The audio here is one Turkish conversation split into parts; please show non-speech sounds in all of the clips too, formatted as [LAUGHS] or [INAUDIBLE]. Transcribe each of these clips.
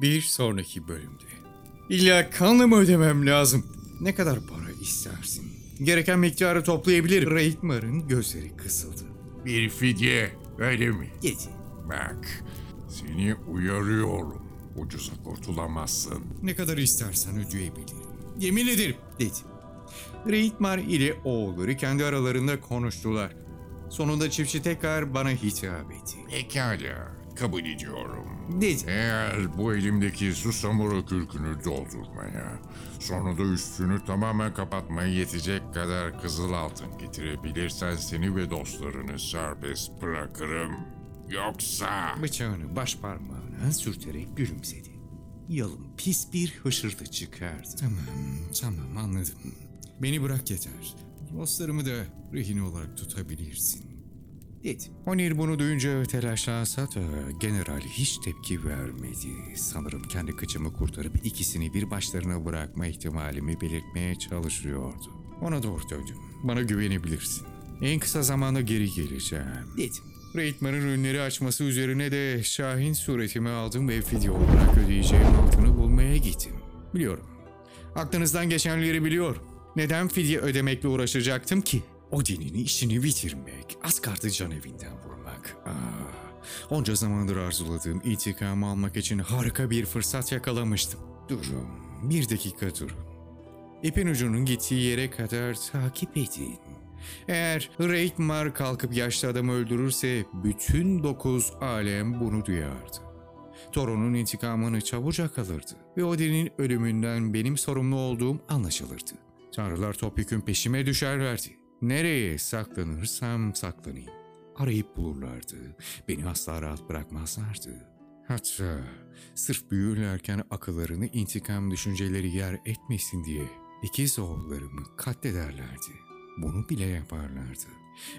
Bir sonraki bölümde. İlla kanla mı ödemem lazım? Ne kadar para istersin? Gereken miktarı toplayabilir. Reitmar'ın gözleri kısıldı. Bir fidye, öyle mi? Yedi. Bak, seni uyarıyorum. Ucuza kurtulamazsın. Ne kadar istersen ödeyebilirim. Yemin ederim dedi. Reitmar ile oğulları kendi aralarında konuştular. Sonunda çiftçi tekrar bana hitap etti. Pekala, kabul ediyorum. Dedi. Eğer bu elimdeki susamuru kürkünü doldurmaya, sonra da üstünü tamamen kapatmaya yetecek kadar kızıl altın getirebilirsen seni ve dostlarını serbest bırakırım. Yoksa... Bıçağını baş parmağına sürterek gülümsedi. Yalın pis bir hışırtı çıkardı. Tamam, tamam anladım. Beni bırak yeter. Dostlarımı da rehin olarak tutabilirsin. Dedi. Onir bunu duyunca telaşlansa da general hiç tepki vermedi. Sanırım kendi kıçımı kurtarıp ikisini bir başlarına bırakma ihtimalimi belirtmeye çalışıyordu. Ona doğru döndüm. Bana güvenebilirsin. En kısa zamanda geri geleceğim. Dedim. Reitman'ın ürünleri açması üzerine de Şahin suretimi aldım ve fidye olarak ödeyeceğim altını bulmaya gittim. Biliyorum. Aklınızdan geçenleri biliyorum. Neden fidye ödemekle uğraşacaktım ki? Odin'in işini bitirmek, Asgard'ı can evinden vurmak. Ah, onca zamandır arzuladığım intikamı almak için harika bir fırsat yakalamıştım. Durun, bir dakika durun. İpin ucunun gittiği yere kadar takip edin. Eğer Reitmar kalkıp yaşlı adamı öldürürse bütün dokuz alem bunu duyardı. Toron'un intikamını çabucak alırdı ve Odin'in ölümünden benim sorumlu olduğum anlaşılırdı. Tanrılar topyekün peşime düşerlerdi. Nereye saklanırsam saklanayım. Arayıp bulurlardı. Beni asla rahat bırakmazlardı. Hatta sırf büyürlerken akıllarını intikam düşünceleri yer etmesin diye ikiz oğullarımı katlederlerdi. Bunu bile yaparlardı.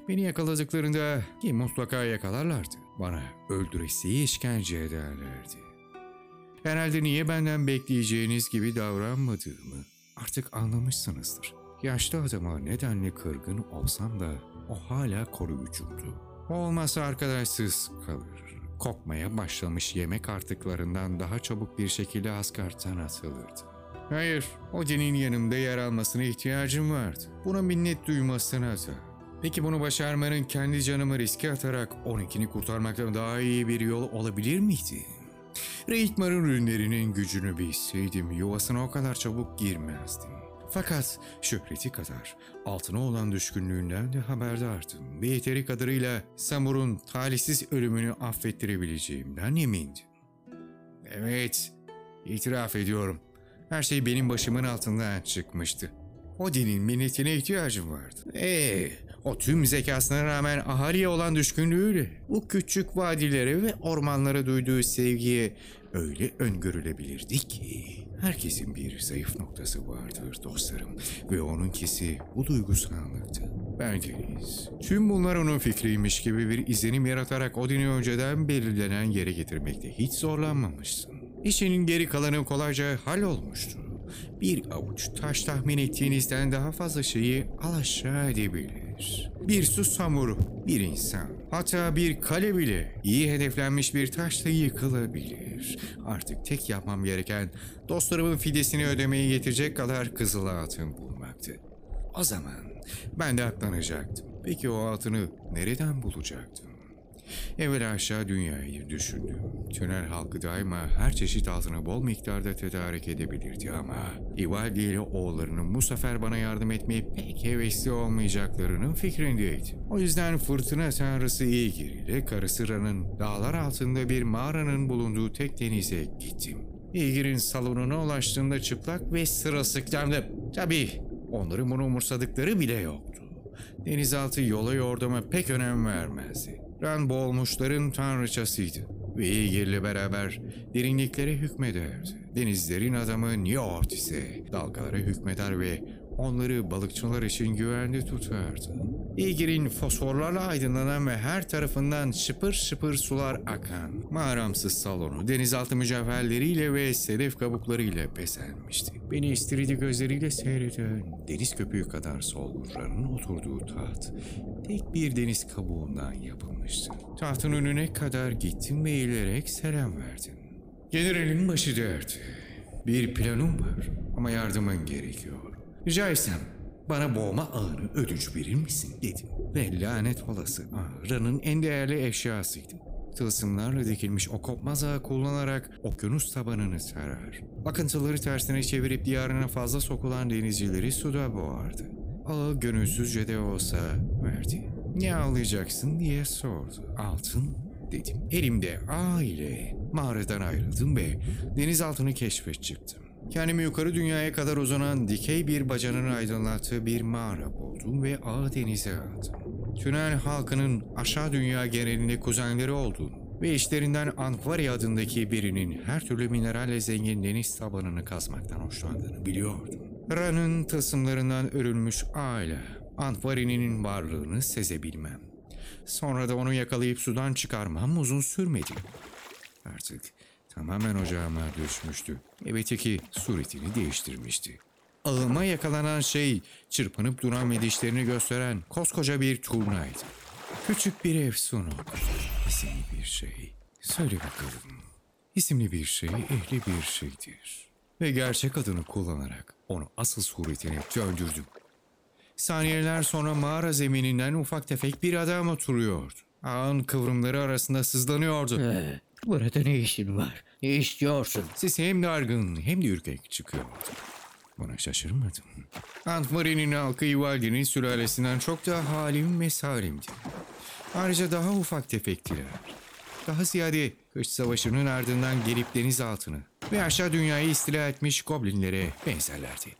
Beni yakaladıklarında ki mutlaka yakalarlardı. Bana öldüresiye işkence ederlerdi. Herhalde niye benden bekleyeceğiniz gibi davranmadığımı artık anlamışsınızdır. Yaşlı adama nedenle kırgın olsam da o hala koruyucumdu. O olmazsa arkadaşsız kalır. Kokmaya başlamış yemek artıklarından daha çabuk bir şekilde Asgard'dan atılırdı. Hayır, Odin'in yanımda yer almasına ihtiyacım vardı. Buna minnet duymasına da. Peki bunu başarmanın kendi canımı riske atarak 12'ni kurtarmaktan daha iyi bir yol olabilir miydi? Reitmar'ın ürünlerinin gücünü bilseydim yuvasına o kadar çabuk girmezdim. Fakat şöhreti kadar altına olan düşkünlüğünden de haberdardım ve yeteri kadarıyla Samur'un talihsiz ölümünü affettirebileceğimden emindim. Evet, itiraf ediyorum. Her şey benim başımın altından çıkmıştı. Odin'in minnetine ihtiyacım vardı. Eee, o tüm zekasına rağmen Ahari'ye olan düşkünlüğüyle bu küçük vadilere ve ormanlara duyduğu sevgiye öyle öngörülebilirdi ki herkesin bir zayıf noktası vardır dostlarım ve onunkisi bu duygusallıktı. Bendeniz. Tüm bunlar onun fikriymiş gibi bir izlenim yaratarak Odin'i önceden belirlenen yere getirmekte hiç zorlanmamışsın. İşinin geri kalanı kolayca hallolmuştu. Bir avuç taş tahmin ettiğinizden daha fazla şeyi alaşağı edebilir. Bir su samuru, bir insan, hatta bir kale bile iyi hedeflenmiş bir taşla yıkılabilir. Artık tek yapmam gereken dostlarımın fidesini ödemeye yetecek kadar kızıl altın bulmaktı. O zaman ben de aklanacaktım. Peki o altını nereden bulacaktım? Evvel aşağı dünyayı düşündüm. Tünel halkı daima her çeşit altını bol miktarda tedarik edebilirdi ama Ivaldi ile oğullarının bu sefer bana yardım etmeye pek hevesli olmayacaklarının fikrindeydim. O yüzden fırtına tanrısı İgir ile karısı Ran'ın dağlar altında bir mağaranın bulunduğu tek denize gittim. İgir'in salonuna ulaştığımda çıplak ve sırılsıklamdım. Tabii onların bunu umursadıkları bile yoktu. Denizaltı yola yordama pek önem vermezdi. Ran boğulmuşların tanrıçasıydı ve İgir'le beraber derinliklere hükmederdi. Denizlerin adamı Njord ise dalgalara hükmeder ve onları balıkçılar için güvenli tutardı. İgir'in fosforlarla aydınlanan ve her tarafından şıpır şıpır sular akan mağaramsız salonu denizaltı mücevherleriyle ve sedef kabuklarıyla bezenmişti. Beni istiridi gözleriyle seyreden deniz köpüğü kadar solguranın oturduğu taht tek bir deniz kabuğundan yapılmıştı. Tahtın önüne kadar gittim ve eğilerek selam verdim. Generalin başı derdi. Bir planım var ama yardımın gerekiyor. Rica etsem bana boğma ağını ödünç verir misin dedim. Ve lanet olası ağrının en değerli eşyasıydı. Tılsımlarla dikilmiş o kopmaz ağı kullanarak okyanus tabanını sarar. Akıntıları tersine çevirip diyarına fazla sokulan denizcileri suda boğardı. Ağı gönülsüzce de olsa verdi. Ne ağlayacaksın diye sordu. Altın dedim. Elimde ağ ile mağaradan ayrıldım ve denizaltını keşfe çıktım. Kendimi yukarı dünyaya kadar uzanan dikey bir bacanın aydınlattığı bir mağara buldum ve ağı denize attım. Tünel halkının aşağı dünya genelinde kuzenleri olduğunu ve işlerinden Anvari adındaki birinin her türlü mineralle zengin deniz tabanını kazmaktan hoşlandığını biliyordum. Ran'ın tılsımlarından örülmüş ağıyla Anvari'nin varlığını sezebilmem. Sonra da onu yakalayıp sudan çıkarmam uzun sürmedi. Artık tamamen ocağıma düşmüştü. Evet ki suretini değiştirmişti. Ağıma yakalanan şey çırpınıp duran ve dişlerini gösteren koskoca bir turnaydı. Küçük bir efsun. İsimli bir şey. Söyle bakalım. İsimli bir şey ehli bir şeydir. Ve gerçek adını kullanarak onu asıl suretine döndürdüm. Saniyeler sonra mağara zemininden ufak tefek bir adam oturuyordu. Ağın kıvrımları arasında sızlanıyordu. Ee, burada ne işin var? Ne istiyorsun? Sesi hem dargın hem de ürkek çıkıyordu. Buna şaşırmadım. Antmari'nin halkı Ivaldi'nin sülalesinden çok daha halim ve salimdi. Ayrıca daha ufak tefektiler. Daha ziyade kış savaşının ardından gelip denizaltını ve aşağı dünyayı istila etmiş goblinlere benzerlerdi.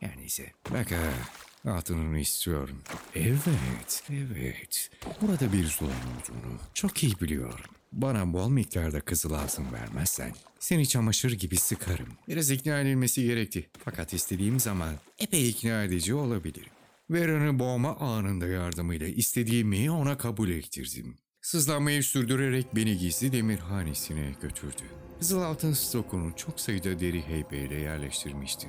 Yani ise bak ha, altınını istiyorum. Evet, evet. Burada bir zulüm olduğunu çok iyi biliyorum. Bana bol miktarda kızıl altın vermezsen seni çamaşır gibi sıkarım. Biraz ikna edilmesi gerekti. Fakat istediğim zaman epey ikna edici olabilirim. Veran'ı boğma anında yardımıyla istediğimi ona kabul ettirdim. Sızlanmayı sürdürerek beni gizli demirhanesine götürdü. Kızıl altın stokunu çok sayıda deri heybeyle yerleştirmişti.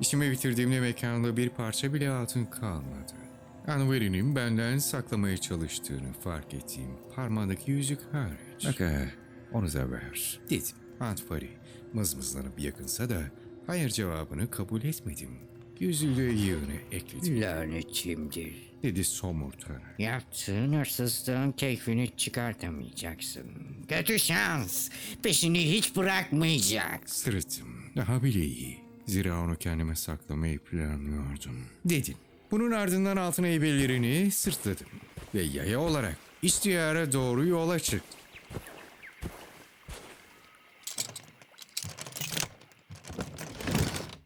İşimi bitirdiğimde mekanda bir parça bile altın kalmadı. Anveri'nin benden saklamaya çalıştığını fark ettiğim parmağındaki yüzük hariç. Bak ha, onu da ver. Dedim. Anvari mızmızlanıp yakınsa da hayır cevabını kabul etmedim. Yüzüğü yığını ekledim. Lanetçimdir. Dedi somurtarak. Yaptığın hırsızlığın keyfini çıkartamayacaksın. Kötü şans. Peşini hiç bırakmayacak. Sırıttım. Daha bile iyi. Zira onu kendime saklamayı planlıyordum. Dedim. Bunun ardından altın heybelerini sırtladım. Ve yaya olarak istiyara doğru yola çıktım.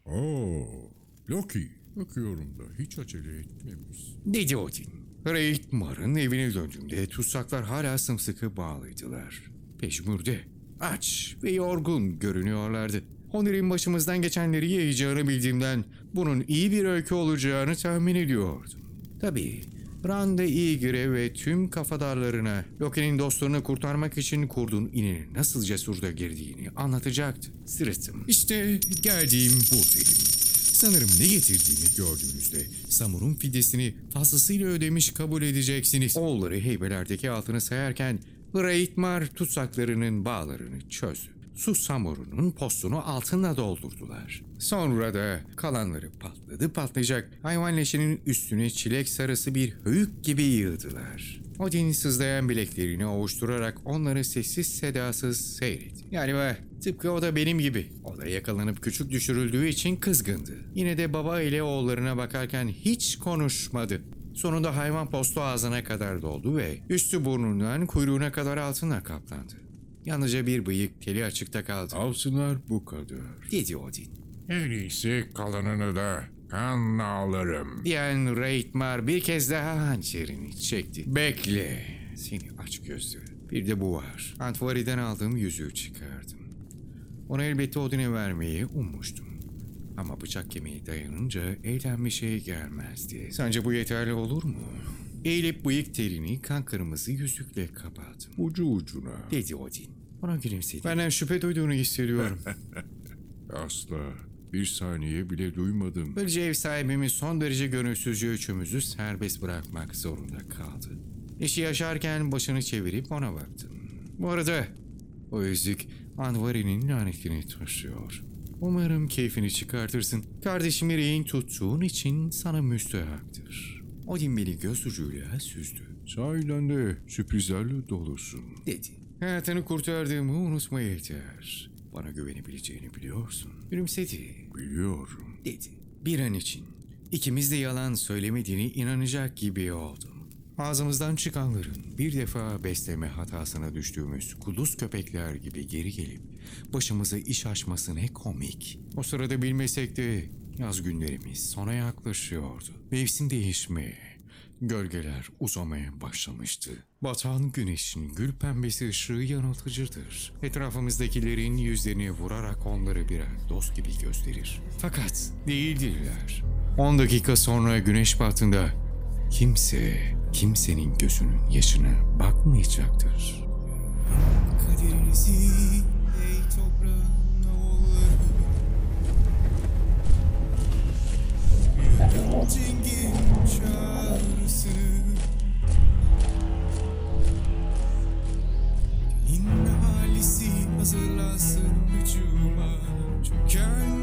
Oo, Loki. Bakıyorum da hiç acele etmemiş. Dedi Odin. Reitmar'ın evine döndüğümde tutsaklar hala sımsıkı bağlıydılar. Peşmürde, aç ve yorgun görünüyorlardı. Onların başımızdan geçenleri yayacağını bildiğimden bunun iyi bir öykü olacağını tahmin ediyordum. Tabii Randa Igre ve tüm kafadarlarına Loki'nin dostlarını kurtarmak için kurduğun ininin nasıl cesurda girdiğini anlatacaktı. Sırıttım. İşte geldiğim buradayım. Sanırım ne getirdiğimi gördüğünüzde Samur'un fidesini fazlasıyla ödemiş kabul edeceksiniz. Oğulları heybelerdeki altını sayarken Reitmar tutsaklarının bağlarını çözdü. Su Samur'un postunu altınla doldurdular. Sonra da kalanları patladı patlayacak hayvan leşinin üstüne çilek sarısı bir höyük gibi yığdılar. Odin sızlayan bileklerini ovuşturarak onları sessiz sedasız seyretti. Yani be, tıpkı o da benim gibi. O da yakalanıp küçük düşürüldüğü için kızgındı. Yine de baba ile oğullarına bakarken hiç konuşmadı. Sonunda hayvan postu ağzına kadar doldu ve üstü burnundan kuyruğuna kadar altınla kaplandı. Yalnızca bir bıyık teli açıkta kaldı. Alsınlar bu kadar. Dedi Odin. En iyisi kalanını da kanla alırım. Diyen Reitmar bir kez daha hançerini çekti. Bekle. Seni aç gözlü. Bir de bu var. Antvari'den aldığım yüzüğü çıkardım. Onu elbette Odin'e vermeyi ummuştum. Ama bıçak kemiği dayanınca elden bir şey gelmezdi. Sence bu yeterli olur mu? Eğilip bıyık telini kan kırmızı yüzükle kapattım. Ucu ucuna. Dedi Odin. Ona gülümsedi. Benden şüphe duyduğunu hissediyorum. [LAUGHS] Asla. Bir saniye bile duymadım. Böylece ev sahibimiz son derece gönülsüzce üçümüzü serbest bırakmak zorunda kaldı. Eşi yaşarken başını çevirip ona baktım. Bu arada o yüzük Anvari'nin lanetini taşıyor. Umarım keyfini çıkartırsın. Kardeşimi rehin tuttuğun için sana müstehaktır. Odin beni göz ucuyla süzdü. Sahiden de sürprizlerle dolusun. Dedi. Hayatını kurtardığımı unutma yeter. Bana güvenebileceğini biliyorsun. Gülümsedi. Biliyorum. dedi. Bir an için ikimiz de yalan söylemediğine inanacak gibi oldum. Ağzımızdan çıkanların bir defa besleme hatasına düştüğümüz kuduz köpekler gibi geri gelip başımıza iş açması ne komik. O sırada bilmesek de yaz günlerimiz sona yaklaşıyordu. Mevsim değişmeye, gölgeler uzamaya başlamıştı. Batan güneşin gül pembesi ışığı yanıltıcıdır. Etrafımızdakilerin yüzlerini vurarak onları birer dost gibi gösterir. Fakat değildirler. 10 dakika sonra güneş batında kimse kimsenin gözünün yaşına bakmayacaktır. Kaderinizi ey toprağın Hazırlasın hücuma Çöken gölgelere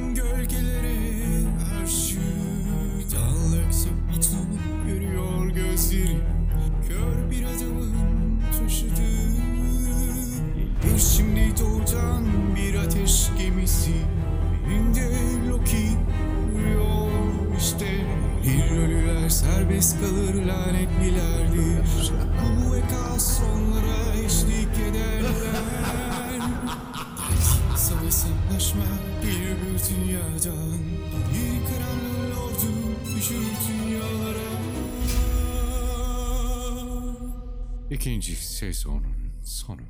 İkinci sezonun sonu